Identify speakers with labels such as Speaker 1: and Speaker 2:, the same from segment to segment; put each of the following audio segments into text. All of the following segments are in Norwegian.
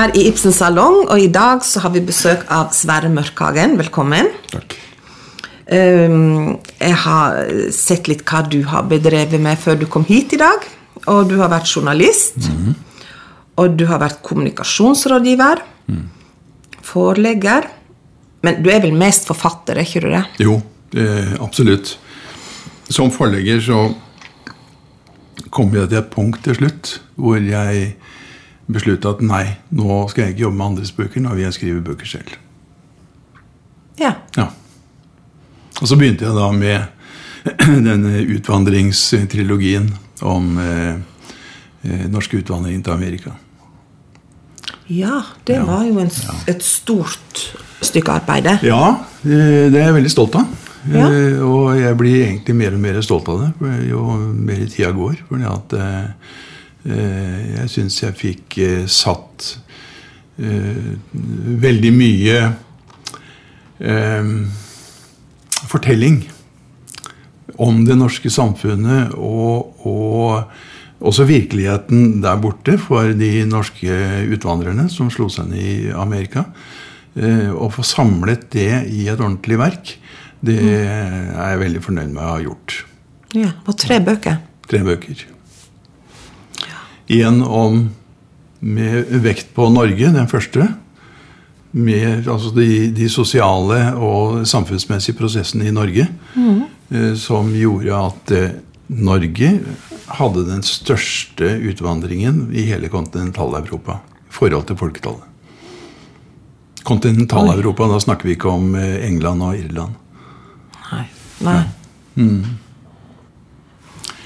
Speaker 1: er her i Ibsens salong, og i dag så har vi besøk av Sverre Mørkhagen. Velkommen.
Speaker 2: Takk.
Speaker 1: Um, jeg har sett litt hva du har bedrevet med før du kom hit i dag. Og du har vært journalist. Og du har vært kommunikasjonsrådgiver. Forelegger. Men du er vel mest forfatter, er ikke du det?
Speaker 2: Jo, eh, absolutt. Som forlegger så kom jeg til et punkt til slutt hvor jeg besluttet at nei, nå skal jeg ikke jobbe med andres bøker, nå vil jeg skrive bøker selv.
Speaker 1: Ja.
Speaker 2: Ja. Og så begynte jeg da med denne utvandringstrilogien om eh, eh, norsk utvandring til Amerika.
Speaker 1: Ja, det
Speaker 2: Ja,
Speaker 1: var jo en, ja. et stort stykke arbeid.
Speaker 2: Ja, eh, det er jeg veldig stolt av.
Speaker 1: Ja.
Speaker 2: Eh, Og jeg blir egentlig mer og mer stolt av det jo mer tida går. Fordi at jeg syns jeg fikk eh, satt eh, veldig mye eh, fortelling om det norske samfunnet og, og også virkeligheten der borte for de norske utvandrerne som slo seg ned i Amerika. Eh, Å få samlet det i et ordentlig verk, det er jeg veldig fornøyd med å ha gjort.
Speaker 1: Ja, På tre bøker.
Speaker 2: Tre bøker. En om med vekt på Norge, den første. Med altså de, de sosiale og samfunnsmessige prosessene i Norge. eh, Som gjorde at eh, Norge hadde den største utvandringen i hele kontinentaleuropa i forhold til folketallet. Kontinentaleuropa, da snakker vi ikke om eh, England og Irland.
Speaker 1: Nei. Nei.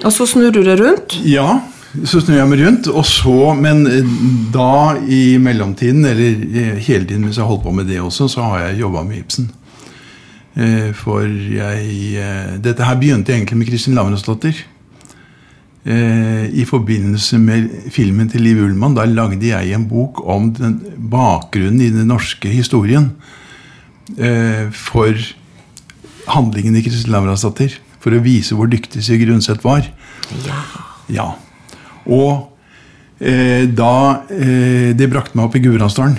Speaker 1: Og så snur du det rundt.
Speaker 2: Ja, så snur jeg meg rundt. Og så, men eh, da i mellomtiden, eller eh, hele tiden mens jeg holdt på med det også, så har jeg jobba med Ibsen. Eh, For jeg Dette her begynte egentlig med Kristin Lavransdatter. I forbindelse med filmen til Liv Ullmann, da lagde jeg en bok om den bakgrunnen i den norske historien. For handlingen i Kristin Lavransdatter. For å vise hvor dyktig Sigrid Undset var.
Speaker 1: Ja.
Speaker 2: Ja. Og eh, da eh, Det brakte meg opp i Gudbrandsdalen.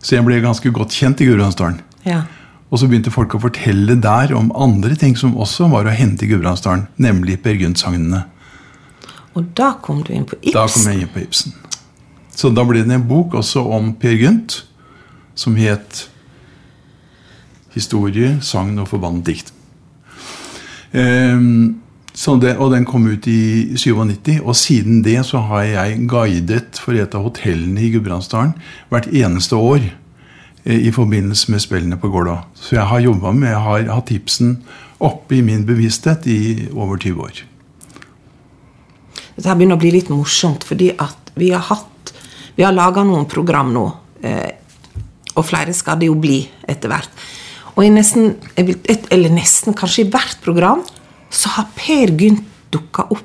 Speaker 2: Så jeg ble ganske godt kjent i Gudbrandsdalen.
Speaker 1: ja.
Speaker 2: Og så begynte folk å fortelle der om andre ting som også var å hente i Gudbrandsdalen. Nemlig Per Gynt-sagnene.
Speaker 1: Og da kom du inn på
Speaker 2: Da kom jeg inn på Ibsen. Så da ble det en bok også om Per Gynt, som het 'Historie, sagn og forbannet dikt'. Så det, og den kom ut i 97, og siden det så har jeg guidet for et av hotellene i Gudbrandsdalen hvert eneste år eh, i forbindelse med spillene på Gålå. Så jeg har jobba med, jeg har hatt tipsen oppe i min bevissthet i over 20 år.
Speaker 1: Dette begynner å bli litt morsomt, fordi at vi har hatt Vi har laga noen program nå, eh, og flere skal det jo bli etter hvert. Og i nesten, eller nesten, kanskje i hvert program, så har Per Gynt dukka opp.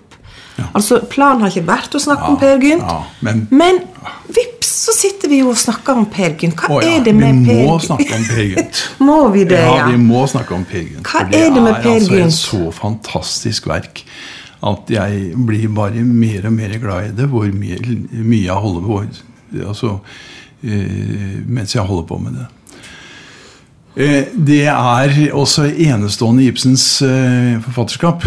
Speaker 1: Altså, Planen har ikke vært å snakke om Per Gynt,
Speaker 2: ja, men-
Speaker 1: men vips, så sitter vi jo og snakker om Per Gynt. Hva
Speaker 2: Å ja,
Speaker 1: er det med Per Gynt?
Speaker 2: vi må snakke om Per Gynt.
Speaker 1: må vi det,
Speaker 2: ja?
Speaker 1: ja?
Speaker 2: vi må snakke om Per Gynt.
Speaker 1: Hva er det med Per Gynt?
Speaker 2: Det er altså et så fantastisk verk at jeg blir bare mer og mer glad i det. Hvor mye, mye jeg holder på altså, eh, mens jeg holder på med det. Eh, det er også enestående i Ibsens eh, forfatterskap.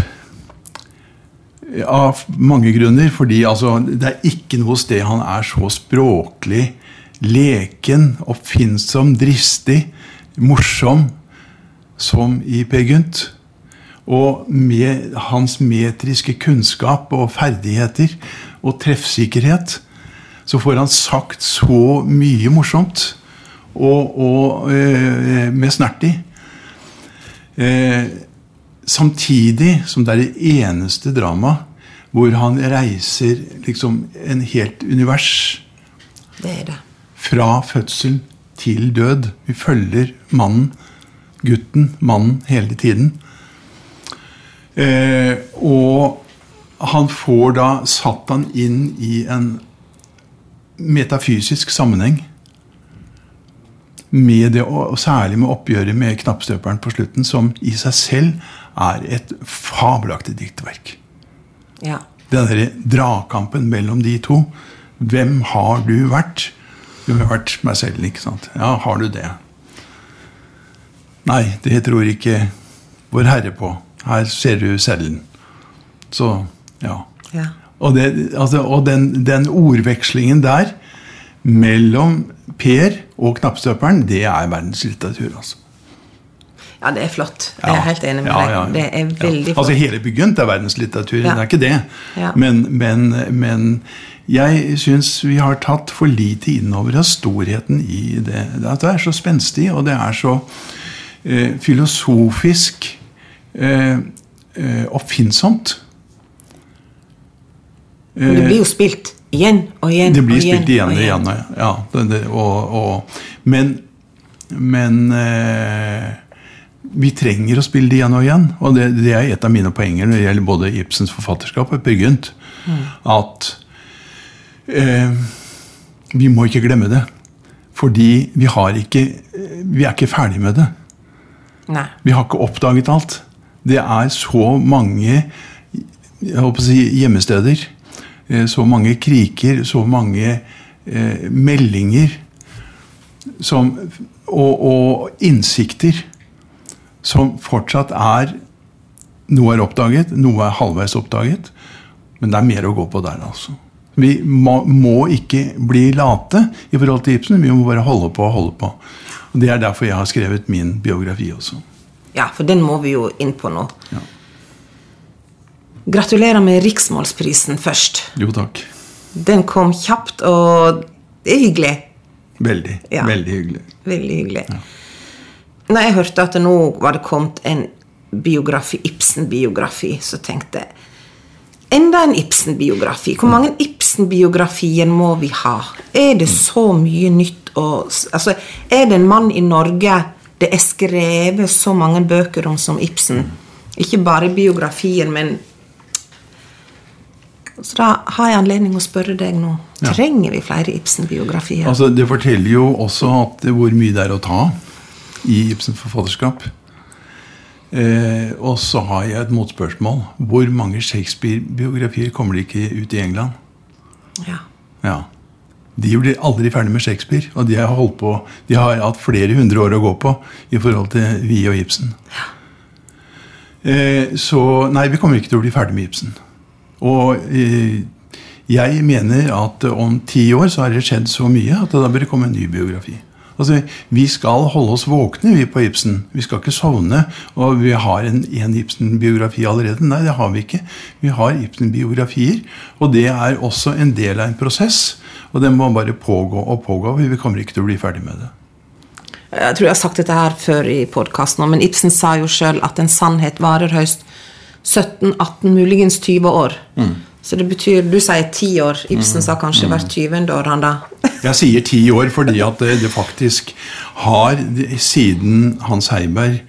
Speaker 2: Av mange grunner. Fordi altså, det er ikke noe sted han er så språklig leken, oppfinnsom, dristig, morsom som i Per Gynt. Og med hans metriske kunnskap og ferdigheter og treffsikkerhet så får han sagt så mye morsomt og, og eh, med snert i. Eh, samtidig som det er det eneste drama hvor han reiser liksom en helt univers
Speaker 1: Det er det.
Speaker 2: fra fødsel til død. Vi følger mannen, gutten, mannen, hele tiden. Eh, og han får da satt han inn i en metafysisk sammenheng. Med det, og særlig med oppgjøret med knappstøperen på slutten, som i seg selv er et fabelaktig diktverk.
Speaker 1: Ja.
Speaker 2: Den derre dragkampen mellom de to, Hvem har du vært? Du har vært meg selv, ikke sant? Ja, har du det? Nei, det tror ikke Vår Herre på. Her ser du cellen. Så, ja.
Speaker 1: Ja.
Speaker 2: Og, det, altså, og den, den ordvekslingen der mellom Per og knappstøperen, det er verdenslitteratur, altså.
Speaker 1: ja, det er flott. Jeg er
Speaker 2: Ja.
Speaker 1: helt enig med deg.
Speaker 2: ja, ja.
Speaker 1: Det er veldig
Speaker 2: ja.
Speaker 1: flott.
Speaker 2: Altså Hele Byggent er verdenslitteratur, det er ikke det. Men, men, men jeg syns vi har tatt for lite inn over oss storheten i det. At det er så spenstig, og det er så eh, filosofisk eh, eh, oppfinnsomt.
Speaker 1: Men det blir jo spilt igjen og igjen
Speaker 2: Det blir
Speaker 1: og igjen.
Speaker 2: spilt igjen
Speaker 1: og
Speaker 2: og igjen. Ja, det, det, og, og, men men eh, vi trenger å spille det igjen og igjen. Og det, det er et av mine poenger når det gjelder både Ibsens forfatterskap og Per Gynt. At eh, vi må ikke glemme det. Fordi vi, har ikke, vi er ikke ferdig med det.
Speaker 1: Nei.
Speaker 2: Vi har ikke oppdaget alt. Det er så mange jeg håper å si, gjemmesteder, så mange kriker, så mange eh, meldinger som, og, og innsikter som fortsatt er Noe er oppdaget, noe er halvveis oppdaget, men det er mer å gå på der, altså. Vi må, må ikke bli late i forhold til Ibsen, vi må bare holde på og holde på. Og Det er derfor jeg har skrevet min biografi også.
Speaker 1: Ja, for den må vi jo inn på nå.
Speaker 2: Ja.
Speaker 1: Gratulerer med Riksmålsprisen først.
Speaker 2: Jo, takk.
Speaker 1: Den kom kjapt, og det er hyggelig.
Speaker 2: Veldig.
Speaker 1: Ja.
Speaker 2: Veldig hyggelig.
Speaker 1: Veldig hyggelig. Når jeg hørte at det nå var det kommet en biografi, Ibsen-biografi, så tenkte jeg Enda en Ibsen-biografi. Hvor mange Ibsen-biografier må vi ha? Er det så mye nytt å Altså, er det en mann i Norge det er skrevet så mange bøker om som Ibsen? Ikke bare biografier, men Så da har jeg anledning å spørre deg nå.
Speaker 2: Ja.
Speaker 1: Trenger vi flere Ibsen-biografier?
Speaker 2: Altså, Det forteller jo også at hvor mye det er å ta i Ibsens forfatterskap. Eh, og så har jeg et motspørsmål. Hvor mange Shakespeare-biografier kommer det ikke ut i England?
Speaker 1: Ja.
Speaker 2: Ja. De blir aldri ferdig med Shakespeare, og de har, holdt på, de har hatt flere hundre år å gå på i forhold til vi og Ibsen. Eh, så nei, vi kommer ikke til å bli ferdig med Ibsen. Og eh, jeg mener at om ti år så har det skjedd så mye at da bør det komme en ny biografi. Altså, Vi skal holde oss våkne vi på Ibsen. Vi skal ikke sovne. Og vi har en, en Ibsen-biografi allerede. Nei, det har vi ikke. Vi har Ibsen-biografier. Og det er også en del av en prosess. Og den må bare pågå og pågå. Vi kommer ikke til å bli ferdig med det.
Speaker 1: Jeg tror jeg har sagt dette her før i podkasten, men Ibsen sa jo sjøl at en sannhet varer høyst 17-18, muligens 20 år. Så det betyr Du sier 10 år. Ibsen sa kanskje hvert 20. år, han da.
Speaker 2: Jeg sier ti år fordi at det, det faktisk har, det- siden Hans Heiberg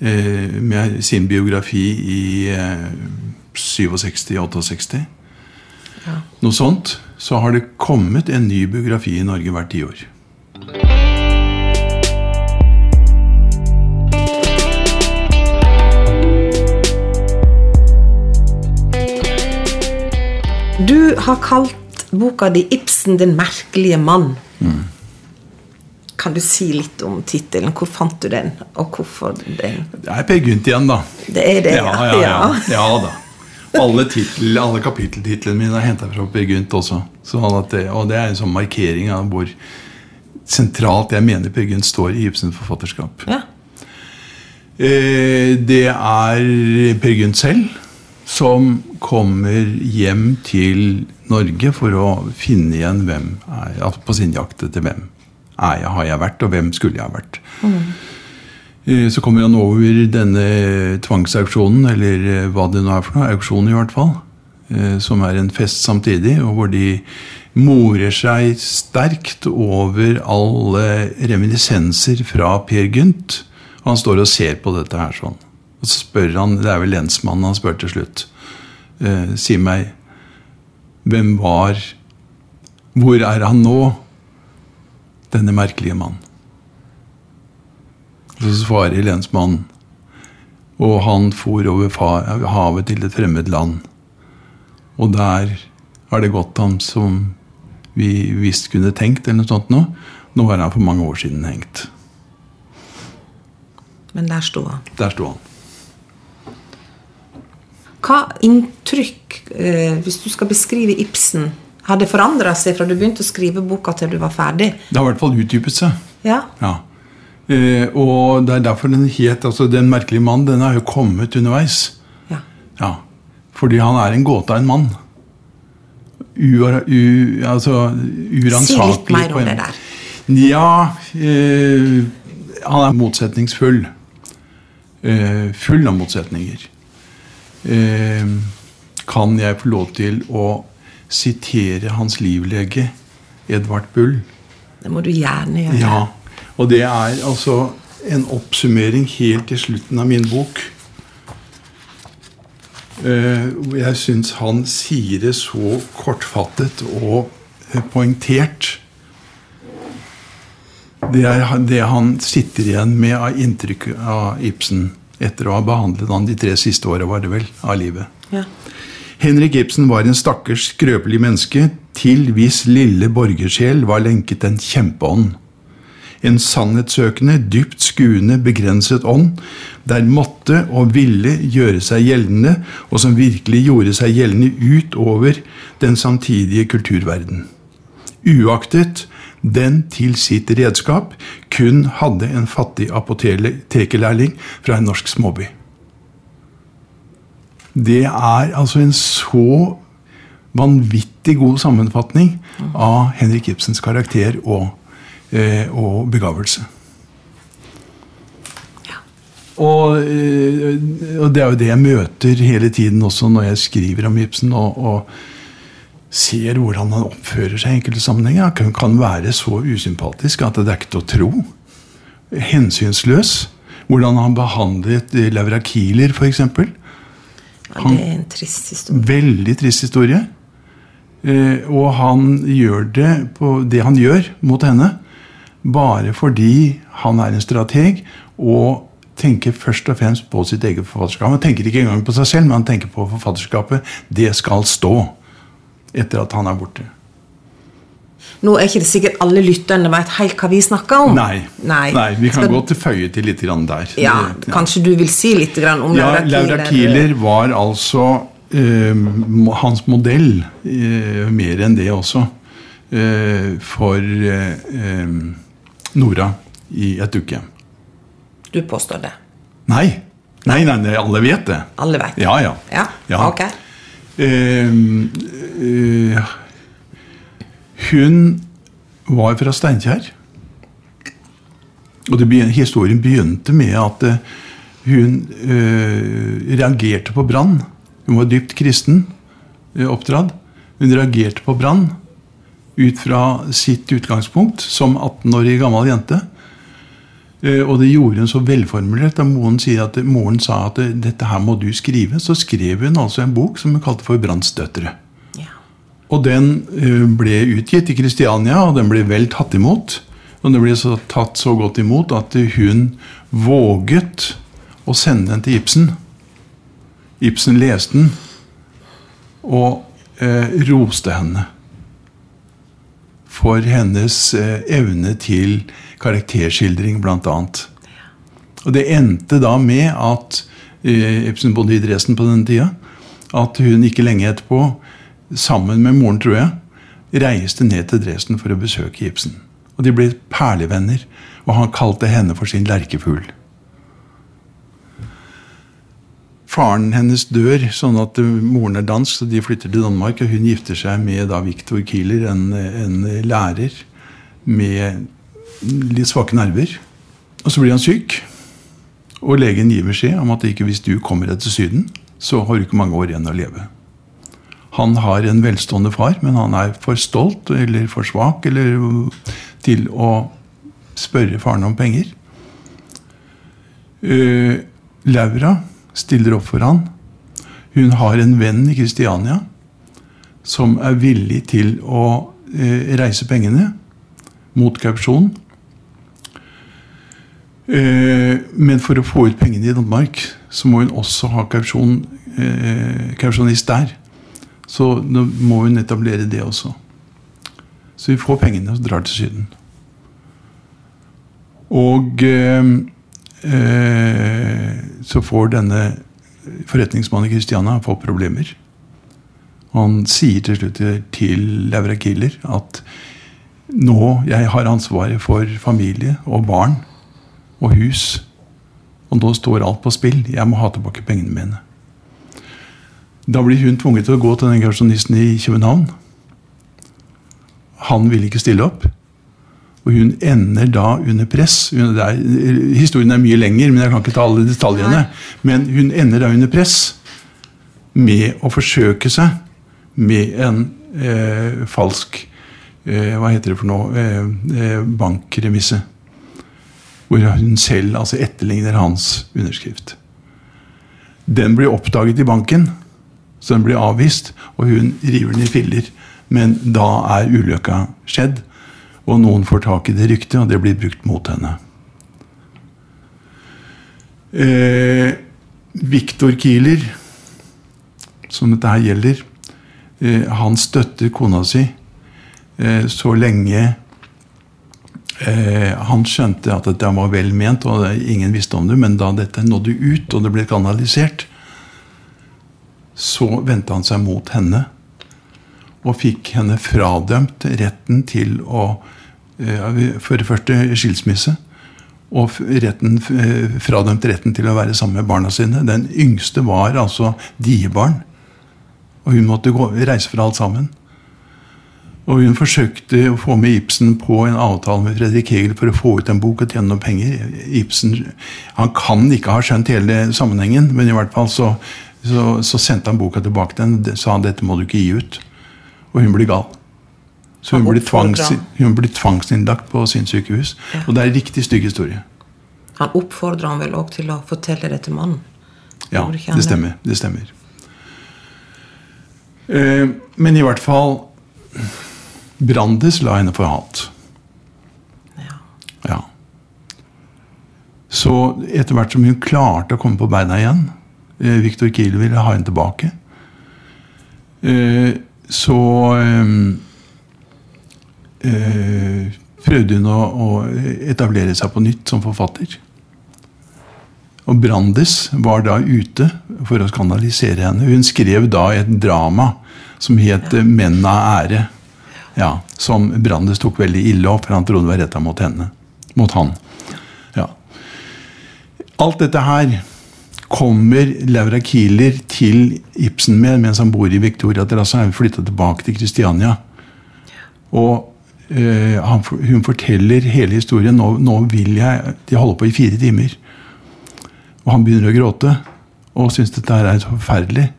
Speaker 2: eh, med sin biografi i eh, 67-68, noe sånt, så har det kommet en ny biografi i Norge hvert tiår.
Speaker 1: Du har kalt boka di 'Ibsen den merkelige mann'. Kan du si litt om tittelen? Hvor fant du den, og hvorfor den?
Speaker 2: Det er Per Gynt igjen, da.
Speaker 1: Det er det,
Speaker 2: ja. Ja, ja, ja da. Alle, titel, alle kapitteltitlene mine er henta fra Per Gynt også. Det, og det er en sånn markering av hvor sentralt jeg mener Per Gynt står i Ibsens forfatterskap.
Speaker 1: Ja.
Speaker 2: Eh, Det er Per Gynt selv som kommer hjem til Norge for å finne igjen hvem er, jeg, på sin jakt etter hvem er jeg, har jeg vært, og hvem skulle jeg ha vært. Mm. Så kommer han over denne tvangsauksjonen, eller eh, hva det nå er for noe, auksjon i hvert fall, eh, som er en fest samtidig, og hvor de morer seg sterkt over alle reminiscenser fra Per Gynt. Han står og ser på dette her sånn. Og så spør han, det er vel lensmannen han spør til slutt, eh, si meg, hvem var, hvor er han nå, denne merkelige mann? Så svarer lensmannen. Og han for over havet til et fremmed land. Og der har det gått ham som vi visst kunne tenkt, eller noe sånt nå. Nå var han for mange år siden hengt.
Speaker 1: Men der sto han.
Speaker 2: Der sto han.
Speaker 1: Hva inntrykk, eh, hvis du skal beskrive Ibsen, hadde forandra seg fra du begynte å skrive boka til du var ferdig?
Speaker 2: Det har i hvert fall utdypet seg.
Speaker 1: Ja.
Speaker 2: Ja. Eh, og det er derfor den het altså Den merkelige mann, den har jo kommet underveis.
Speaker 1: ja.
Speaker 2: Ja. Fordi han er en gåte av en mann. Uar, u, altså, uransakelig.
Speaker 1: Si litt mer om det der.
Speaker 2: Ja eh, Han er motsetningsfull. Eh, full av motsetninger. Eh, kan jeg få lov til å sitere hans livlege, Edvard Bull?
Speaker 1: Det må du gjerne gjøre.
Speaker 2: Ja. Og det er altså en oppsummering helt til slutten av min bok. Eh, jeg syns han sier det så kortfattet og eh, poengtert. Det er det han sitter igjen med av inntrykk av Ibsen etter å ha behandlet han de tre siste åra, var det vel, av livet.
Speaker 1: Ja.
Speaker 2: Henrik Ibsen var en stakkars skrøpelig menneske til hvis lille borgersjel var lenket en kjempeånd. En sannhetssøkende, dypt skuende, begrenset ånd, der måtte og ville gjøre seg gjeldende, og som virkelig gjorde seg gjeldende utover den samtidige kulturverden. Uaktet den til sitt redskap kun hadde en fattig apotekerlærling fra en norsk småby. Det er altså en så vanvittig god sammenfatning av Henrik Ibsens karakter og, eh, og begavelse. Og, eh, og det er jo det jeg møter hele tiden også når jeg skriver om Ibsen. og, og ser hvordan han oppfører seg i enkelte sammenhenger. Han kan, kan være så usympatisk at det er ikke til å tro. Hensynsløs. Hvordan han behandlet eh, Laura Kieler, f.eks.
Speaker 1: ja, det er en trist historie.
Speaker 2: Veldig trist historie. Eh, og han gjør det på det han gjør mot henne, bare fordi han er en strateg og tenker først og fremst på sitt eget forfatterskap. Han tenker ikke engang på seg selv, men han tenker på forfatterskapet. Det skal stå etter at han er borte.
Speaker 1: Nå er ikke det sikkert alle lytterne vet helt hva vi snakker om.
Speaker 2: Nei,
Speaker 1: Nei.
Speaker 2: Nei vi kan
Speaker 1: Skal-
Speaker 2: gå til føye til litt grann der.
Speaker 1: Ja, Kanskje du vil si litt grann om
Speaker 2: Ja,
Speaker 1: Laura Kieler?
Speaker 2: Laura Kieler var altså eh, hans modell, eh, mer enn det også, eh, for eh, eh, Nora i et uke.
Speaker 1: Du påstår det.
Speaker 2: Nei. Nei, nei, nei, alle vet det.
Speaker 1: Alle vet det.
Speaker 2: Ja, ja.
Speaker 1: Ja,
Speaker 2: Ja.
Speaker 1: ok.
Speaker 2: Eh, hun var fra Steinkjer. Og begyn- historien begynte med at uh, hun eh, reagerte på brann. Hun var dypt kristen oppdratt. Hun reagerte på brann ut fra sitt utgangspunkt som 18-årig gammel jente. Og det gjorde hun så velformulert da moren, at, moren sa at dette her må du skrive. Så skrev hun altså en bok som hun kalte for 'Brannsdøtre'. Og den eh, ble utgitt i Kristiania, og den ble vel tatt imot. Og den ble så tatt så godt imot at hun våget å sende den til Ibsen. Ibsen leste den og eh, roste henne for hennes eh, evne til karakterskildring, bl.a. Og det endte da med at eh, Ibsen bodde i Dresden på denne tida. At hun ikke lenge etterpå, sammen med moren, tror jeg, reiste ned til Dresden for å besøke Ibsen. Og de ble perlevenner. Og han kalte henne for sin lerkefugl. Faren hennes dør, sånn at moren er dansk, så de flytter til Danmark. Og hun gifter seg med da Viktor Kieler, en, en lærer med litt svake nerver. Og så blir han syk. Og legen gir beskjed om at ikke hvis du kommer deg til Syden, så har du ikke mange år igjen å leve. Han har en velstående far, men han er for stolt eller for svak eller, til å spørre faren om penger. Uh, Laura stiller opp for han. Hun har en venn i Kristiania som er villig til å uh, reise pengene mot kausjon. Uh, men for å få ut pengene i Danmark, så må hun også ha kausjon, kausjonist der. Så nå må hun etablere det også. Så vi får pengene og drar til Syden. Og eh, eh, så får denne forretningsmannen i fått problemer. Han sier til slutt til Laura Killer at nå jeg har ansvaret for familie og barn og hus. Og nå står alt på spill. Jeg må ha tilbake pengene mine. Da blir hun tvunget til å gå til den karsjonisten i København. Han vil ikke stille opp. Og hun ender da under press. Er, historien er mye lenger, men jeg kan ikke ta alle detaljene. Men hun ender da under press med å forsøke seg med en eh, falsk eh, Hva heter det for noe? Eh, eh bankremisse. Hvor hun selv altså etterligner hans underskrift. Den blir oppdaget i banken, så den blir avvist, og hun river den i filler. Men da er ulykka skjedd. Og noen får tak i det ryktet, og det blir brukt mot henne. Eh, Viktor Kieler, som dette her gjelder, eh, han støtter kona si eh, så lenge eh, han skjønte at dette var vel ment, og ingen visste om det, men da dette nådde ut, og det ble kanalisert, så vendte han seg mot henne og fikk henne fradømt retten til å eh, For det første skilsmisse. Og retten, eh, fradømt retten til å være sammen med barna sine. Den yngste var altså diebarn. Og hun måtte gå, reise fra alt sammen. Og hun forsøkte å få med Ibsen på en avtale med Fredrik Hegel for å få ut en bok og tjene noen penger. Ibsen han kan ikke ha skjønt hele sammenhengen, men i hvert fall så, så, så sendte han boka tilbake til henne. Sa han dette må du ikke gi ut. Og hun blir gal. Så hun blir, tvangs, hun blir tvangsinnlagt på sinnssykehus. Ja. Og det er en riktig stygg historie.
Speaker 1: Han oppfordra han vel òg til å fortelle det til mannen?
Speaker 2: Ja, det stemmer. Det stemmer. Eh, men i hvert fall Brandes la henne for hat. Ja. ja. Så etter hvert som hun klarte å komme på beina igjen eh, Victor Kiel ville ha henne tilbake. Eh, så øh, prøvde hun å, etablere seg på nytt som forfatter. Og Brandes var da ute for å skandalisere henne. Hun skrev da et drama som het ja. 'Menn av ære'. Ja, som Brandes tok veldig ille opp, for han trodde det var retta mot henne. Mot han. Ja. Alt dette her kommer Laura Kieler til Ibsen med mens han bor i Victoria Terrasse. Han er flytta tilbake til Kristiania. Og øh, han, hun forteller hele historien. Nå, nå, vil jeg De holder på i fire timer. Og han begynner å gråte og syns dette er forferdelig.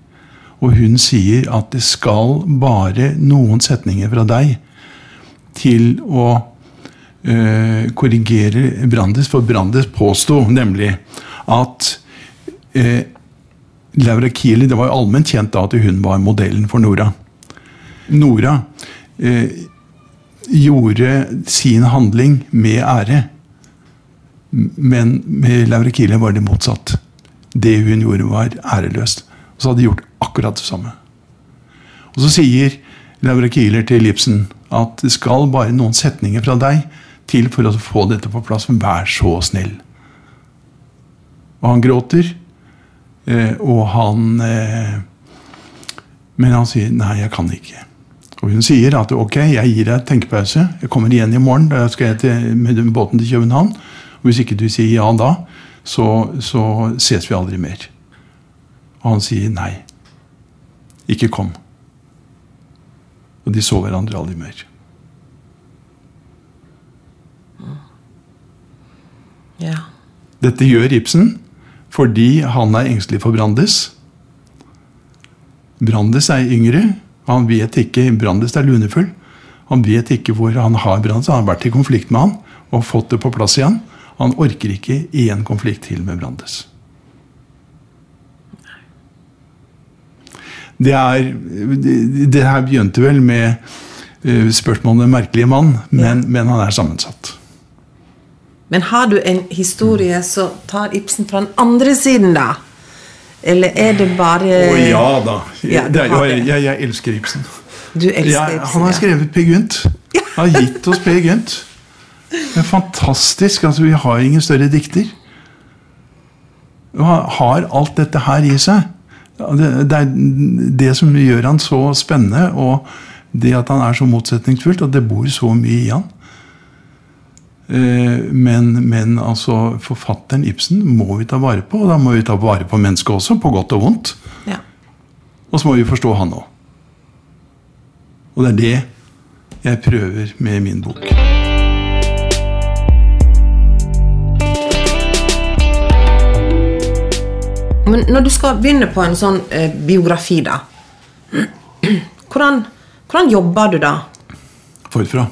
Speaker 2: Og hun sier at det skal bare noen setninger fra deg til å øh, korrigere Brandes. For Brandes påsto nemlig at eh, Laura Kieli, Det var jo allment kjent da at hun var modellen for Nora. Nora eh, gjorde sin handling med ære. Men med Laura Kieli var det motsatt. Det hun gjorde, var æreløst. Og så hadde de gjort akkurat det samme. Og så sier Laura Kieler til Ibsen at det skal bare noen setninger fra deg til for å få dette på plass. Men vær så snill. Og han gråter. Eh, og han eh, Men han sier 'nei, jeg kan ikke'. Og hun sier at 'ok, jeg gir deg tenkepause. Jeg kommer igjen i morgen. Da skal jeg til, med båten til København.' Og hvis ikke du sier ja da, så, så ses vi aldri mer. Og han sier nei. Ikke kom. Og de så hverandre aldri mer.
Speaker 1: Ja.
Speaker 2: Dette gjør Ibsen fordi han er engstelig for Brandes. Brandes er yngre. Han vet ikke, Brandes er lunefull. Han vet ikke hvor han har Brandes. Han har vært i konflikt med han og fått det på plass igjen. Han orker ikke én konflikt til med Brandes. Det, er, det her begynte vel med eh, spørsmålet om den merkelige mann, men, men han er sammensatt.
Speaker 1: Men har du en historie som tar Ibsen fra den andre siden, da? Eller er det bare
Speaker 2: Å ja da. Ja, jeg, jeg, jeg, elsker Ibsen.
Speaker 1: Du elsker
Speaker 2: jeg,
Speaker 1: Ibsen,
Speaker 2: Han har skrevet Peer Gynt.
Speaker 1: Han
Speaker 2: har gitt oss Peer Gynt. Er fantastisk. altså Vi har ingen større dikter. Han har alt dette her i seg. Det, det er det som gjør han så spennende, og det at han er så motsetningsfullt, og det bor så mye i han. Eh, Men, men altså, forfatteren Ibsen må vi ta vare på, og da må vi ta vare på mennesket også, på godt og vondt.
Speaker 1: Ja.
Speaker 2: Og så må vi forstå han òg. Og det er det jeg prøver med min bok.
Speaker 1: Men når du skal begynne på en sånn eh, biografi, da hvordan, hvordan jobber du da?
Speaker 2: Forfra.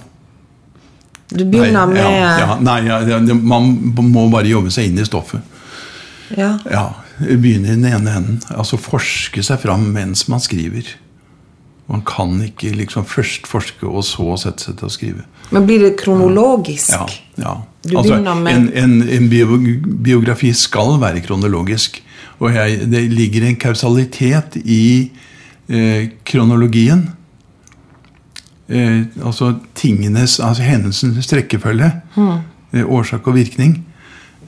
Speaker 1: Du begynner med
Speaker 2: ja, ja, nei, ja, man må bare jobbe seg inn i stoffet.
Speaker 1: ja.
Speaker 2: Ja, Begynne i den ene enden. Altså forske seg fram mens man skriver. Man kan ikke liksom først forske og så sette seg til å skrive.
Speaker 1: Men blir det kronologisk?
Speaker 2: Ja, ja.
Speaker 1: Du
Speaker 2: Altså,
Speaker 1: begynner med-
Speaker 2: en, en, en biografi skal være kronologisk. Og jeg, det ligger en kausalitet i eh, kronologien. Eh, altså tingenes, altså hendelsens rekkefølge. Eh, årsak og virkning.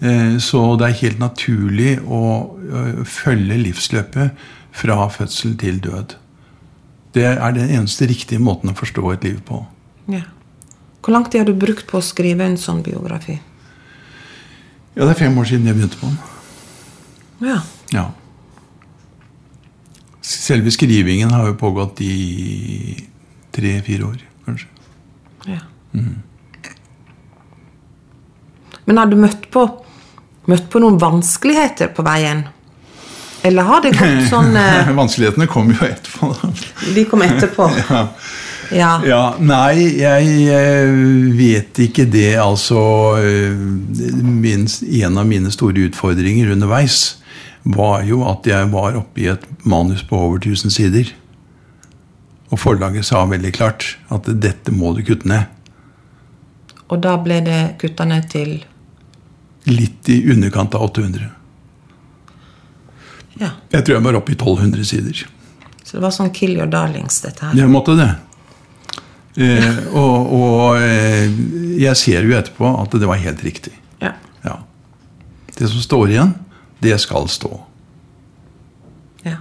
Speaker 2: Eh, så det er helt naturlig å eh, følge livsløpet fra fødsel til død. Det er den eneste riktige måten å forstå et liv på.
Speaker 1: Ja. Hvor lang tid har du brukt på å skrive en sånn biografi?
Speaker 2: Ja, det er fem år siden jeg begynte på den.
Speaker 1: Ja.
Speaker 2: Ja. Selve skrivingen har jo pågått i tre-fire år, kanskje.
Speaker 1: ja. Men har du møtt på, møtt på noen vanskeligheter på veien? Eller har det gått sånn eh,
Speaker 2: Vanskelighetene kom jo etterpå.
Speaker 1: De kom etterpå?
Speaker 2: Ja.
Speaker 1: Ja.
Speaker 2: ja, nei, jeg vet ikke det. Altså eh, min, En av mine store utfordringer underveis var jo at jeg var oppe i et manus på over 1000 sider. Og forlaget sa veldig klart at dette må du kutte ned.
Speaker 1: Og da ble det kutta ned til
Speaker 2: Litt i underkant av 800.
Speaker 1: Ja.
Speaker 2: Jeg tror jeg var oppe i 1200 sider.
Speaker 1: Så det var sånn kill your darlings, dette her.
Speaker 2: Jeg måtte det. Eh, og og eh, jeg ser jo etterpå at det var helt riktig.
Speaker 1: Ja.
Speaker 2: Ja. Det som står igjen, det skal stå.
Speaker 1: ja.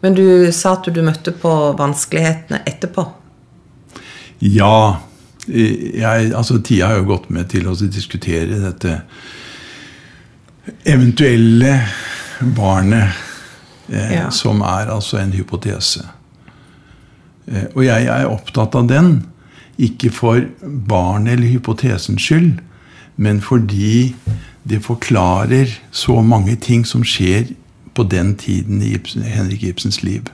Speaker 1: Men du sa at du møtte på vanskelighetene etterpå.
Speaker 2: Ja. Jeg, altså Tida har jo gått med til å diskutere dette eventuelle barnet, eh,
Speaker 1: Ja.
Speaker 2: som er altså en hypotese. Eh, og jeg er opptatt av den, ikke for barnet eller hypotesens skyld, men fordi det forklarer så mange ting som skjer på den tiden i Ibsen, Henrik Ibsens liv.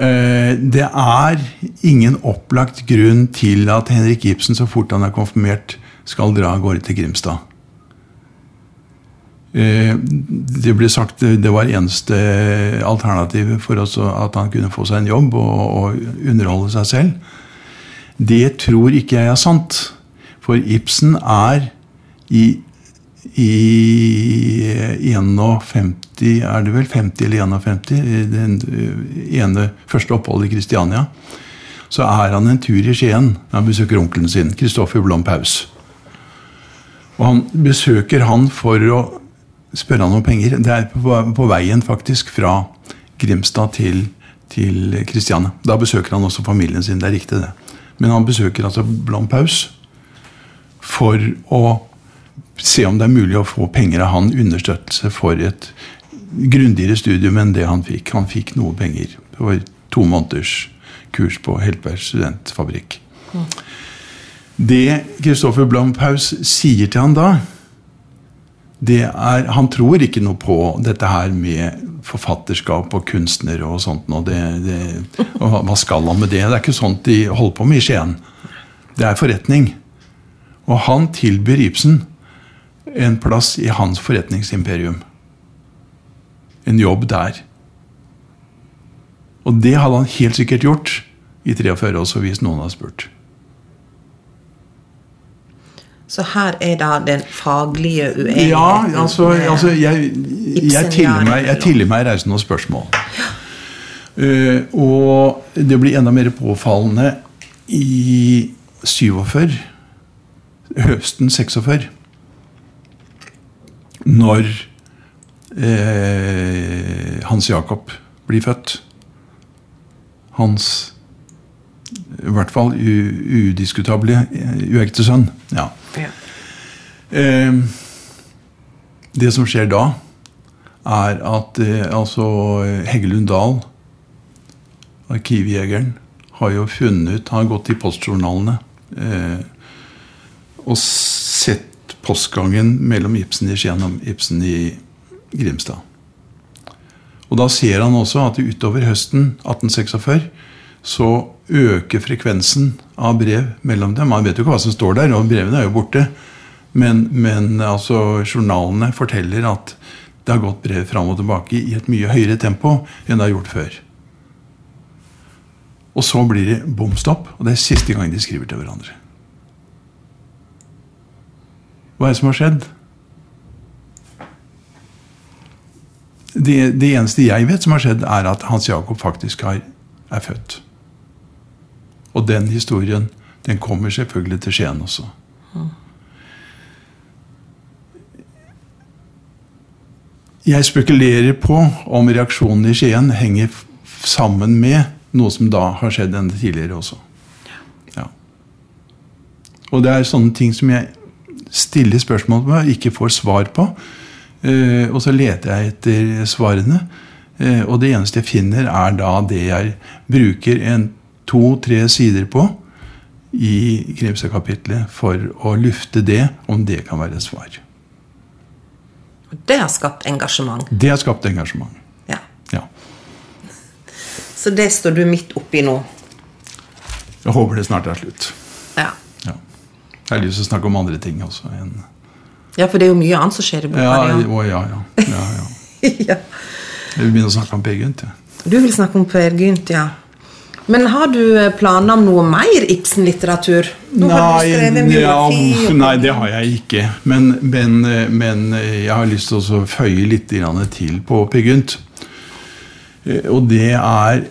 Speaker 2: Eh, Det er ingen opplagt grunn til at Henrik Ibsen, så fort han er konfirmert, skal dra av gårde til Grimstad. Eh, Det ble sagt det var eneste alternativet for at han kunne få seg en jobb og underholde seg selv. Det tror ikke jeg er sant. For Ibsen er i, i 51, er det vel 50 eller 51, i den eh, ene første oppholdet i Kristiania, så er han en tur i Skien. Han besøker onkelen sin, Kristoffer Blom Paus. Og han besøker han for å spørre han om penger. Det er på, på veien faktisk fra Grimstad til, til Kristiania. Da besøker han også familien sin. Det er riktig, det. Men han besøker altså Blom Paus for å se om det er mulig å få penger av han understøttelse for et grundigere studium enn det han fikk. Han fikk noe penger Det var to måneders kurs på Heltberg studentfabrikk. Det Kristoffer Blomphaus sier til han da, det er Han tror ikke noe på dette her med forfatterskap og kunstnere og sånt. Og, det, det, og hva skal han med det? Det er ikke sånt de holder på med i Skien. Det er forretning. Og han tilbyr Ibsen en plass i hans forretningsimperium. En jobb der. Og det hadde han helt sikkert gjort i 43 også, hvis noen hadde spurt.
Speaker 1: Så her er da den faglige uenigheten.
Speaker 2: Ja, altså, altså jeg, jeg,
Speaker 1: Ibsen,
Speaker 2: tilgir meg, jeg meg reise noen spørsmål. Uh, og det blir enda mer påfallende i 47, høsten 46, når eh, Hans Jakob blir født. Hans i hvert fall udiskutable eh, uekte sønn. Ja.
Speaker 1: Ja.
Speaker 2: Eh, det som skjer da, er at eh, altså Heggelund Dahl, arkivjegeren, har jo funnet Han har gått i postjournalene eh, og sett postgangen mellom Ibsen i Skien og Ibsen i Grimstad. Og da ser han også at utover høsten 1846 så øker frekvensen av brev mellom dem. Man vet jo ikke hva som står der, og brevene er jo borte. Men, men altså, journalene forteller at det har gått brev fram og tilbake i et mye høyere tempo enn det har gjort før. Og så blir det bom stopp, og det er siste gang de skriver til hverandre. Hva er det som har skjedd? Det, det eneste jeg vet som har skjedd, er at Hans Jakob faktisk er, er født. Og den historien den kommer selvfølgelig til Skien også. Jeg spekulerer på om reaksjonen i Skien henger sammen med noe som da har skjedd enda tidligere også. Ja. Og det er sånne ting som jeg stiller spørsmål på ikke får svar på. Eh, og så leter jeg etter svarene. Eh, og det eneste jeg finner, er da det jeg bruker en to-tre sider på i Grimstad-kapitlet for å lufte det, om det kan være et svar.
Speaker 1: Det har skapt engasjement.
Speaker 2: Det har skapt engasjement.
Speaker 1: Ja.
Speaker 2: Ja.
Speaker 1: Så det står du midt oppi nå.
Speaker 2: Jeg håper det snart er slutt. Jeg har lyst til å snakke om andre ting også.
Speaker 1: Ja, for det er jo mye annet som skjer i boka.
Speaker 2: ja, å, ja, ja. ja, ja.
Speaker 1: ja.
Speaker 2: Jeg vil begynne å snakke om Per Gynt. Ja.
Speaker 1: Du vil snakke om Per Gynt, ja. Men har du eh, planer om noe mer Ibsen-litteratur? En
Speaker 2: ja, nei, det har jeg ikke. Men, men, men jeg har lyst til å føye litt til på Per Gynt. Eh, Og det er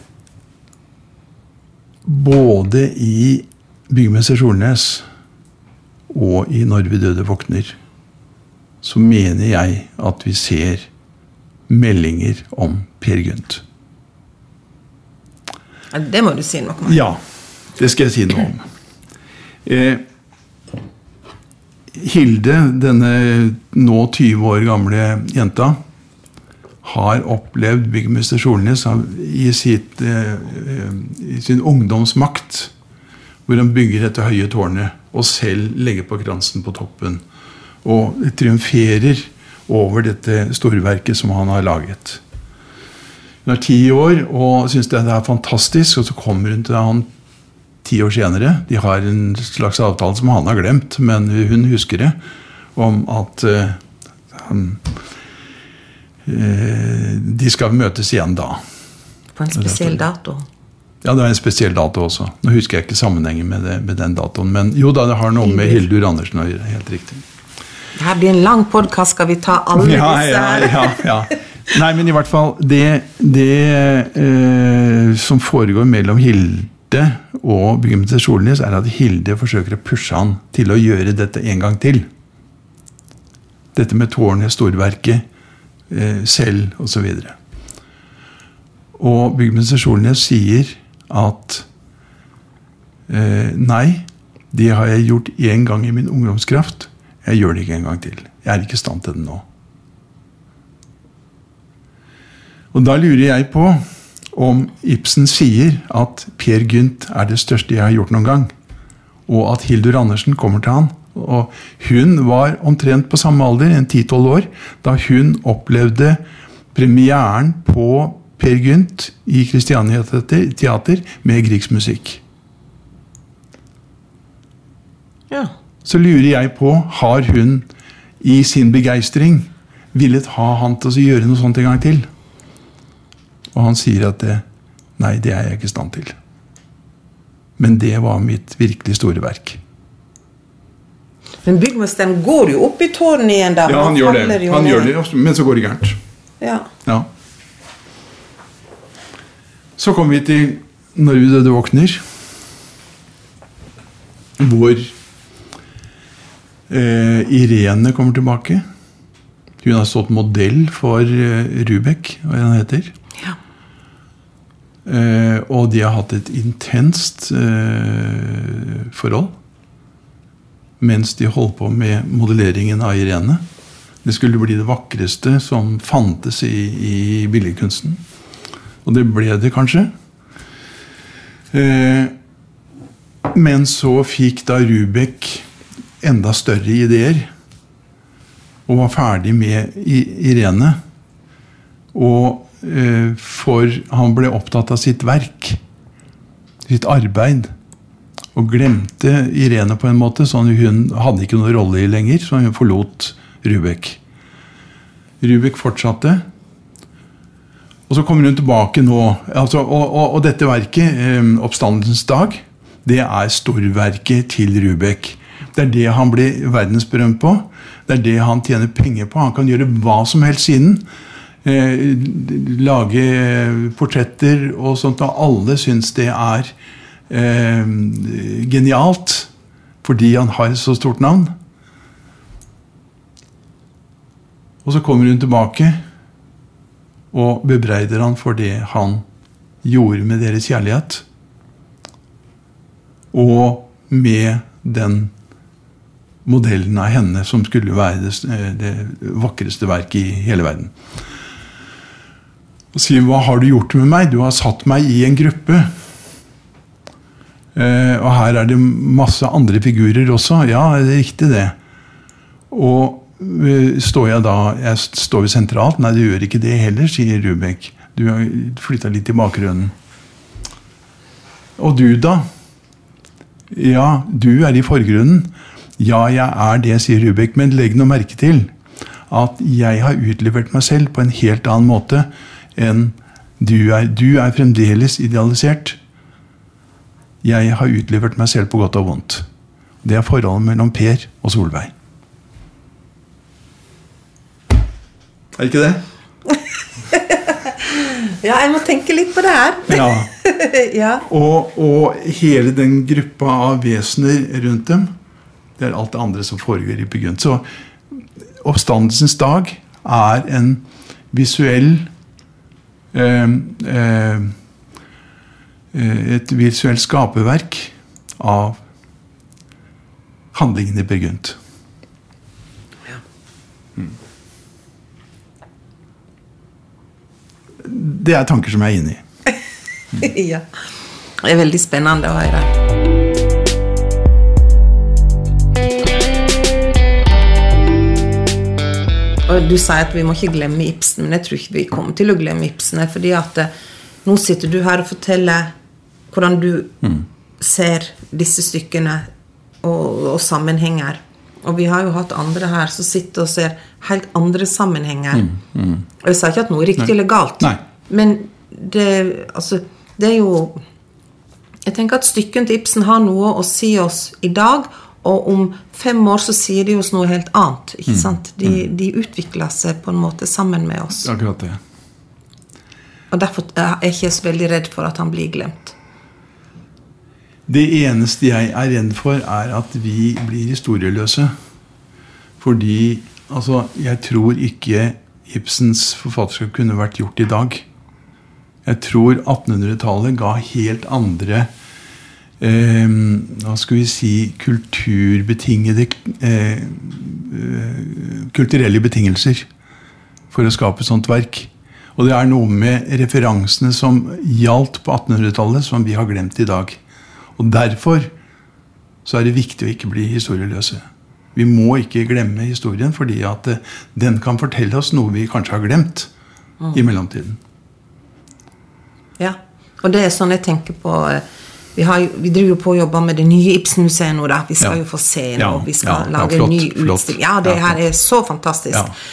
Speaker 2: både i Byggmester Solnes' og i 'Når vi døde våkner', så mener jeg at vi ser meldinger om Per Gynt.
Speaker 1: Ja, Det må du si noe om.
Speaker 2: Ja, det skal jeg si noe om. Eh, Hilde, denne nå 20 år gamle jenta, har opplevd byggmester Solnes i, sitt, eh, eh, i sin ungdomsmakt, hvor han bygger dette høye tårnet og selv legger på kransen på toppen. Og triumferer over dette storverket som han har laget. Hun er ti år og syns det er fantastisk, og så kommer hun til han ti år senere. De har en slags avtale som han har glemt, men hun husker det. Om at uh, han, uh, de skal møtes igjen da.
Speaker 1: På en spesiell dato.
Speaker 2: Ja, det er en spesiell dato også. Nå husker jeg ikke sammenhengen med, det, med den datoen. Men jo da, det har noe med Hildur Andersen å gjøre. Helt riktig.
Speaker 1: Det her blir en lang podkast. Skal vi ta alle
Speaker 2: Ja,
Speaker 1: disse
Speaker 2: ja,
Speaker 1: her?
Speaker 2: ja, ja. Nei, men i hvert fall Det, det eh, som foregår mellom Hilde og byggemester Solnes, er at Hilde forsøker å pushe han til å gjøre dette en gang til. Dette med tårnet, storverket, eh, selv osv. Og byggemester Solnes sier at eh, nei, det har jeg gjort én gang i min ungdomskraft. Jeg gjør det ikke en gang til. Jeg er ikke i stand til det nå. Og da lurer jeg på om Ibsen sier at Per Gynt er det største jeg har gjort noen gang, og at Hildur Andersen kommer til han. Og hun var omtrent på samme alder, en 10-12 år, da hun opplevde premieren på Per Gynt i Kristiania Teater med Griegs musikk.
Speaker 1: Ja.
Speaker 2: Så lurer jeg på, har hun i sin begeistring villet ha han til å gjøre noe sånt en gang til? Og han sier at det, nei, det er jeg ikke i stand til. Men det var mitt virkelig store verk.
Speaker 1: Men byggmesteren går jo opp i tårnet igjen, da.
Speaker 2: Ja, han gjør det. Han gjør det, men så går det gærent.
Speaker 1: Ja.
Speaker 2: Ja. Så kommer vi til Når vi døde våkner, hvor eh, Irene kommer tilbake. Hun har stått modell for eh, Rubek, hva han heter.
Speaker 1: Ja.
Speaker 2: Eh, og de har hatt et intenst eh, forhold mens de holdt på med modelleringen av Irene. Det skulle bli det vakreste som fantes i, i billedkunsten. Og det ble det kanskje. Eh, men så fikk da Rubek enda større ideer. Og var ferdig med Irene. Og eh, for han ble opptatt av sitt verk, sitt arbeid. Og glemte Irene på en måte, så hun hadde ikke noen rolle i lenger, så hun forlot Rubek. Rubek fortsatte. Og så kommer hun tilbake nå. Altså, og, og, og dette verket, eh, 'Oppstandelsens dag', det er storverket til Rubek. Det er det han blir verdensberømt på. Det er det han tjener penger på. Han kan gjøre hva som helst siden. Eh, lage eh, portretter og sånt, og alle syns det er eh, genialt. Fordi han har så stort navn. Og så kommer hun tilbake og bebreider han for det han gjorde med deres kjærlighet. Og med den modellen av henne som skulle være det, det vakreste verket i hele verden. Og sier 'Hva har du gjort med meg?' 'Du har satt meg i en gruppe'. Eh, og her er det masse andre figurer også. Ja, det er riktig, det. Og eh, står jeg da Jeg står jo sentralt. Nei, du gjør ikke det heller, sier Rubek. Du har flytta litt i bakgrunnen. Og du, da? Ja, du er i forgrunnen. Ja, jeg er det, sier Rubek. Men legg nå merke til at jeg har utlevert meg selv på en helt annen måte enn du er. Du er fremdeles idealisert. Jeg har utlevert meg selv på godt og vondt. Det er forholdet mellom Per og Solveig. Er det ikke det?
Speaker 1: ja, jeg må tenke litt på det her.
Speaker 2: Ja.
Speaker 1: ja.
Speaker 2: Og, og hele den gruppa av vesener rundt dem, det er alt det andre som foregår i begynnelsen. Så Oppstandelsens dag er en visuell eh, eh, Et visuelt skaperverk av handlingen i Per Det er tanker som jeg er inne i.
Speaker 1: ja. Det er veldig spennende å høre. Og Du sier at vi må ikke glemme Ibsen, men jeg tror ikke vi kommer til å glemme Ibsen. fordi at eh, nå sitter du her og forteller hvordan du ser disse stykkene og, og sammenhenger. Og vi har jo hatt andre her som sitter og ser helt andre sammenhenger. Og jeg sa ikke at noe er riktig eller galt,
Speaker 2: Nei.
Speaker 1: men det, altså, det er jo Jeg tenker at stykken til Ibsen har noe å si oss i dag, og om fem år så sier de oss noe helt annet. ikke sant? De, de utvikler seg på en måte sammen med oss.
Speaker 2: Akkurat det.
Speaker 1: Og derfor er jeg ikke så veldig redd for at han blir glemt.
Speaker 2: Det eneste jeg er redd for, er at vi blir historieløse. Fordi altså, jeg tror ikke Ibsens forfatterskap kunne vært gjort i dag. Jeg tror 1800-tallet ga helt andre eh, Hva skal vi si kulturbetingede eh, eh, Kulturelle betingelser for å skape sånt verk. Og det er noe med referansene som gjaldt på 1800-tallet, som vi har glemt i dag. Og derfor så er det viktig å ikke bli historieløse. Vi må ikke glemme historien, fordi at eh, den kan fortelle oss noe vi kanskje har glemt i mellomtiden.
Speaker 1: Ja, og det er sånn jeg tenker på eh, Vi, har, vi driver jo på og jobber med det nye Ibsen-museet nå. da Vi skal
Speaker 2: Ja.
Speaker 1: jo få se nå. Vi skal
Speaker 2: ja, ja,
Speaker 1: lage
Speaker 2: flott,
Speaker 1: en ny utstilling. Ja, det her er så fantastisk.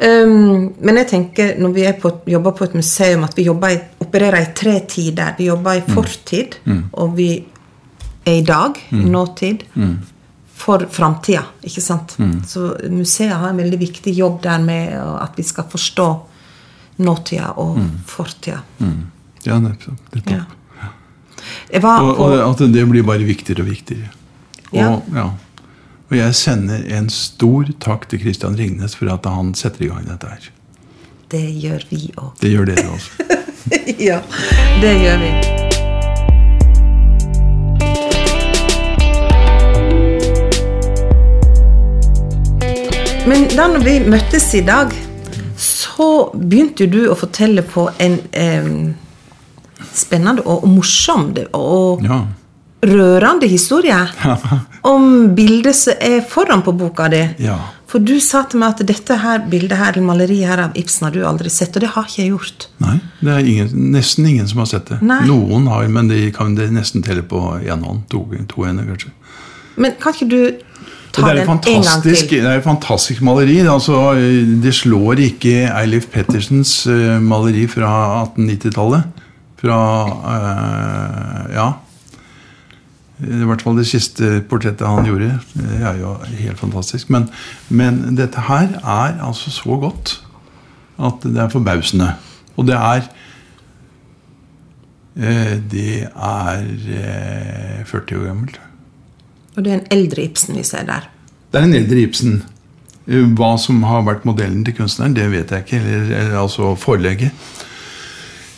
Speaker 1: Um, men jeg tenker når vi på, jobber på et museum, at vi jobber i, opererer i tre tider. Vi jobber i fortid, og vi er i dag, i nåtid, for framtida. Ikke sant? Så museet har en veldig viktig jobb der med at vi skal forstå nåtida og fortida.
Speaker 2: Ja, nettopp. nettopp.
Speaker 1: Ja. På
Speaker 2: og at det blir bare viktigere og viktigere. Og,
Speaker 1: Ja.
Speaker 2: ja. og jeg sender en stor takk til Christian Ringnes for at han setter i gang dette her.
Speaker 1: Det gjør vi òg.
Speaker 2: Det gjør dere også.
Speaker 1: ja, det gjør vi. Men da når vi møttes i dag, så begynte du å fortelle på en eh, spennende og morsom og
Speaker 2: Ja.
Speaker 1: rørende historie om bildet som er foran på boka di.
Speaker 2: Ja.
Speaker 1: For du sa til meg at dette her bildet her, eller maleriet her av Ibsen har du aldri sett, og det har ikke jeg gjort.
Speaker 2: Nei, det er ingen, nesten ingen som har sett det.
Speaker 1: Nei.
Speaker 2: Noen har, men de kan det nesten telle på én hånd. To, to hender, kanskje.
Speaker 1: Men kan ikke du ta
Speaker 2: det er
Speaker 1: den en gang til?
Speaker 2: det er et fantastisk maleri. Altså, det slår ikke Eilif Pettersens eh, maleri fra 1890-tallet. Fra øh, Ja. I hvert fall det siste portrettet han gjorde. Det er jo helt fantastisk. Men, men dette her er altså så godt at det er forbausende. Og det er eh, Det er eh, 40 år gammelt.
Speaker 1: Og det er en eldre Ibsen vi ser der.
Speaker 2: Det er en eldre Ibsen. Eh, Hva som har vært modellen til kunstneren, det vet jeg ikke. Eller, eller altså forlegget.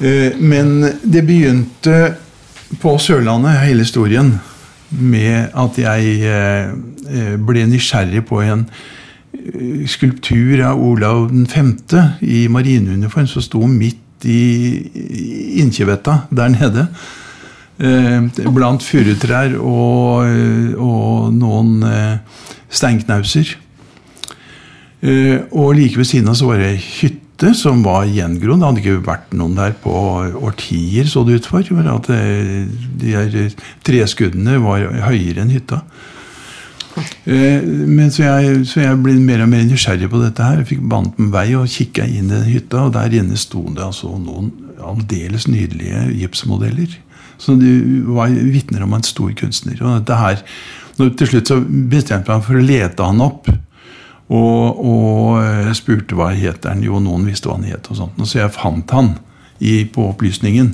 Speaker 2: Eh, Men det begynte på Sørlandet, hele historien, med at jeg eh, eh, ble nysgjerrig på en eh, skulptur av Olav 5. i marineuniform som sto midt i Innkjevetta der nede. Blant furutrær og, og noen steinknauser. Og like ved siden av så var det ei hytte som var gjengrodd. Det hadde ikke vært noen der på årtier, så det ut for. At eh, de her treskuddene var høyere enn hytta. Eh, Men så jeg, så jeg ble mer og mer nysgjerrig på dette her. Jeg fikk banet meg vei og kikka inn i den hytta, og der inne sto det altså noen aldeles nydelige gipsmodeller. Så det var vitner om en stor kunstner. Og dette her, til slutt så bestemte jeg meg for å lete han opp. Og, og jeg spurte hva het han. Jo, noen visste hva han het. og sånt. Og så jeg fant han i, på opplysningen.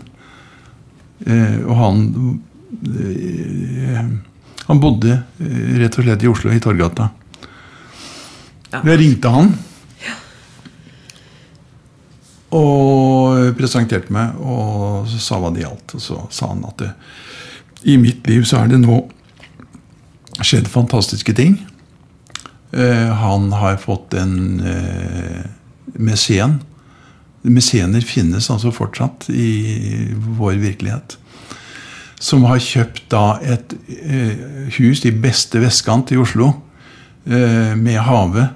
Speaker 2: Eh, og han eh, Han bodde eh, rett og slett i Oslo, i Torgata.
Speaker 1: Ja.
Speaker 2: Jeg ringte han. Og presenterte meg og så sa hva det gjaldt. Og så sa han at det, i mitt liv så er det nå skjedd fantastiske ting. Eh, han har fått en eh, mesen. Mesener finnes altså fortsatt i vår virkelighet. Som har kjøpt da et eh, hus i beste vestkant i Oslo eh, med hage.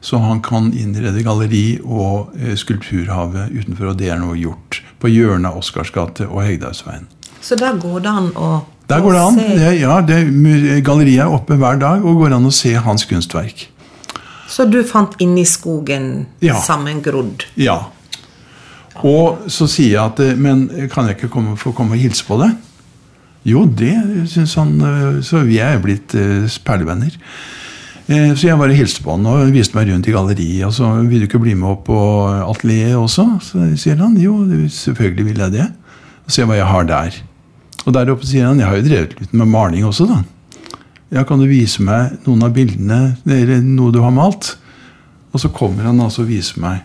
Speaker 2: Så han kan innrede galleri og eh, skulpturhave utenfor. Og det er nå gjort på hjørnet av Oscarsgate og Hegdehaugsveien.
Speaker 1: Så der går det an å
Speaker 2: Der går det an. Det, ja, det, galleriet er oppe hver dag og går an å se hans kunstverk.
Speaker 1: Så du fant inni skogen
Speaker 2: Ja.
Speaker 1: sammengrodd?
Speaker 2: Ja. Og så sier jeg at eh, Men kan jeg ikke komme, få komme og hilse på det? Jo, det syns han. eh, Så vi er blitt eh, perlevenner. Så jeg bare hilste på han og viste meg rundt i galleriet. Og så vil du ikke bli med opp på atelieret også? Så sier han jo, selvfølgelig vil jeg det. Og se hva jeg har der. Og der oppe sier han jeg har jo drevet litt med maling også, da. Ja, kan du vise meg noen av bildene, eller noe du har malt? Og så kommer han altså og viser meg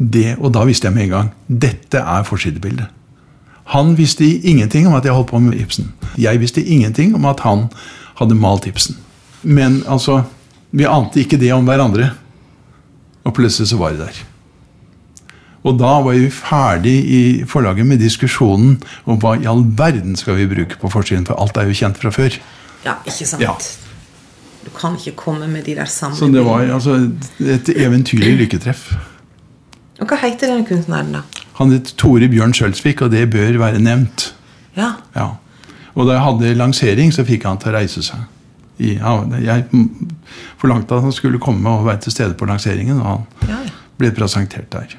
Speaker 2: det, og da visste jeg med en gang dette er forsidebildet. Han visste ingenting om at jeg holdt på med Ibsen. Jeg visste ingenting om at han hadde malt Ibsen. Men altså, vi ante ikke det om hverandre. Og plutselig så var det der. Og da var vi ferdig i forlaget med diskusjonen om hva i all verden skal vi bruke på forsiden, for alt er jo kjent fra før.
Speaker 1: Ja, ikke sant?
Speaker 2: Ja.
Speaker 1: Du kan ikke komme med de der samme
Speaker 2: Så det var altså et eventyrlig lykketreff.
Speaker 1: Og hva heter denne kunstneren, da?
Speaker 2: Han het Tore Bjørn Sjølsvik, og det bør være nevnt.
Speaker 1: Ja.
Speaker 2: Ja. Og da jeg hadde lansering, så fikk han til å reise seg. Ja, jeg forlangte at han skulle komme og være til stede på lanseringen, og han
Speaker 1: ja, ja.
Speaker 2: ble presentert der.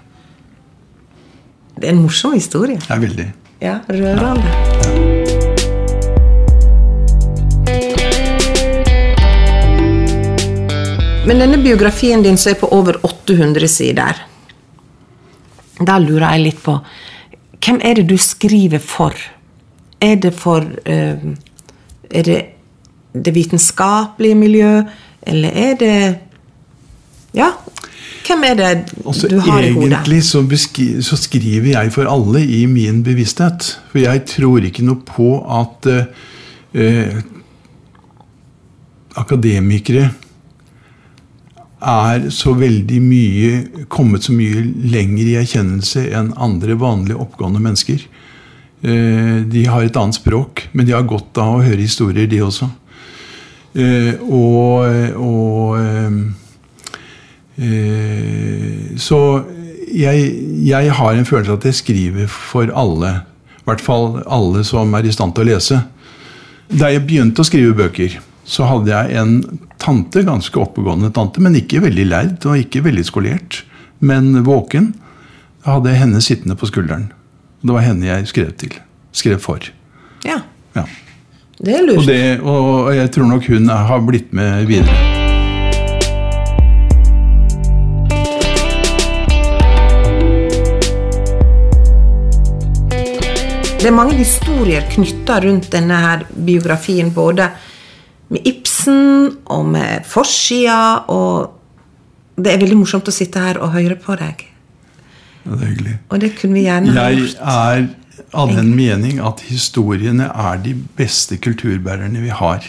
Speaker 1: Det er en morsom historie.
Speaker 2: Er veldig.
Speaker 1: Ja, Rørende. Men denne biografien din som er på over 800 sider, da lurer jeg litt på Hvem er det du skriver for? Er det for eh, Er det det vitenskapelige miljø, eller er det Ja, hvem er det
Speaker 2: Altså,
Speaker 1: du har i hodet?
Speaker 2: egentlig så, så skriver jeg for alle i min bevissthet. For jeg tror ikke noe på at eh, eh, akademikere er så veldig mye kommet så mye lenger i erkjennelse enn andre vanlige oppgående mennesker. Eh, de har et annet språk, men de har godt av å høre historier, de også. Eh, og og Så jeg, jeg har en følelse av at jeg skriver for alle. I hvert fall alle som er i stand til å lese. Da jeg begynte å skrive bøker, så hadde jeg en tante, ganske oppegående tante, men ikke veldig lærd og ikke veldig skolert, men våken. Da hadde jeg henne sittende på skulderen. Det var henne jeg skrev til. Skrev for.
Speaker 1: Ja,
Speaker 2: Ja.
Speaker 1: det er
Speaker 2: Og,
Speaker 1: lurt.
Speaker 2: det, og jeg tror nok hun har blitt med videre.
Speaker 1: Det er mange historier knytta rundt denne her biografien, både med Ibsen og med forsida, og det er veldig morsomt å sitte her og høre på deg.
Speaker 2: Ja, det er hyggelig.
Speaker 1: Og det kunne vi gjerne ha
Speaker 2: Jeg
Speaker 1: gjort.
Speaker 2: er av den mening at historiene er de beste kulturbærerne vi har.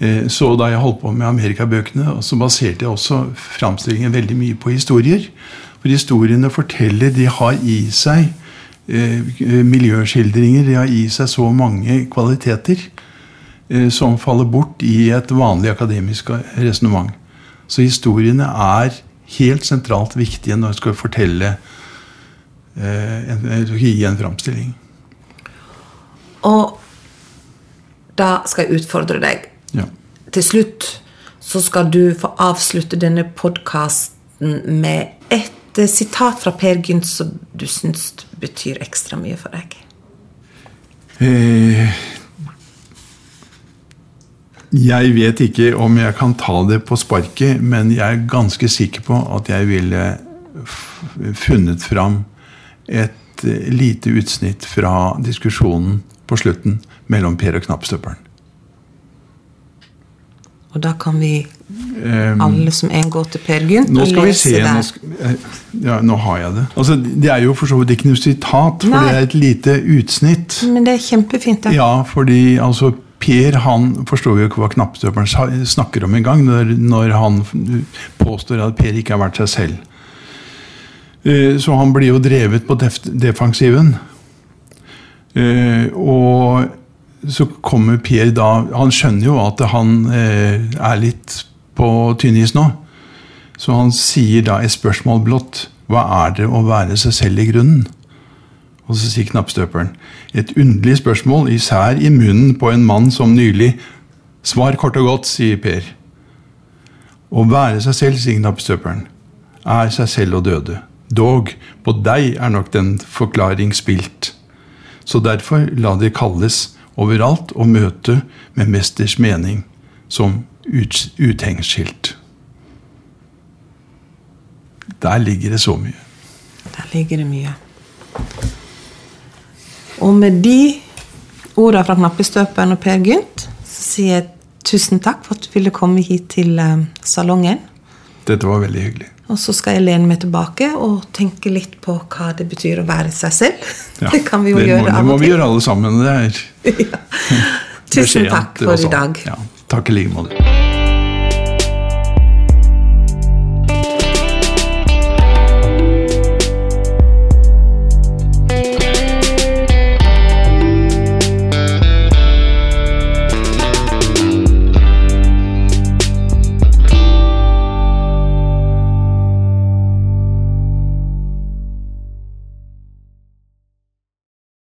Speaker 2: Eh, Så da jeg holdt på med amerikabøkene, så baserte jeg også framstillingen veldig mye på historier. For historiene forteller, de har i seg miljøskildringer, de har i seg så mange kvaliteter eh, som faller bort i et vanlig akademisk resonnement. Så historiene er helt sentralt viktige når jeg skal fortelle eh, en, gi en framstilling.
Speaker 1: Og da skal jeg utfordre deg.
Speaker 2: Ja.
Speaker 1: Til slutt så skal du få avslutte denne podkasten med et eh, sitat fra Per Gynt som du syns betyr ekstra mye for deg.
Speaker 2: Eh, jeg vet ikke om jeg kan ta det på sparket, men jeg er ganske sikker på at jeg ville funnet fram et eh, lite utsnitt fra diskusjonen på slutten mellom Per og Knappstøperen.
Speaker 1: Og da kan vi
Speaker 2: Eh,
Speaker 1: alle som en går til Per Gynt
Speaker 2: Nå
Speaker 1: og
Speaker 2: skal vi se. Nå, skal, eh, ja, nå har jeg det. Altså, det er jo for så vidt ikke noe sitat, for
Speaker 1: Nei.
Speaker 2: det er et lite utsnitt.
Speaker 1: Men det er kjempefint. da.
Speaker 2: Ja, fordi altså, Per han forstår jo ikke hva knappstøperen snakker om engang, når, når han påstår at Per ikke har vært seg selv. Eh, Så han blir jo drevet på def defensiven. Eh, Og så kommer Per da Han skjønner jo at han er litt på tynnis nå. Så han sier da et spørsmål blått. Hva er det å være seg selv i grunnen? Og så sier knappstøperen et underlig spørsmål, især i munnen på en mann som nylig Svar kort og godt, sier Per. Å være seg selv, sier knappstøperen, er seg selv og døde. Dog, på deg er nok den forklaring spilt. Så derfor la det kalles overalt å møte med mesters mening som ut, uthengskilt. Der ligger det så mye.
Speaker 1: Der ligger det mye. Og med de orda fra Knappestøperen og Per Gynt, så sier jeg tusen takk for at du ville komme hit til eh, salongen.
Speaker 2: Dette var veldig hyggelig.
Speaker 1: Og så skal jeg lene meg tilbake og tenke litt på hva det betyr å være seg selv.
Speaker 2: Ja,
Speaker 1: det kan vi jo
Speaker 2: det må,
Speaker 1: gjøre
Speaker 2: det
Speaker 1: av
Speaker 2: må vi gjøre alle sammen. Det er
Speaker 1: Tusen takk for i dag.
Speaker 2: Ja, Takk i like måte.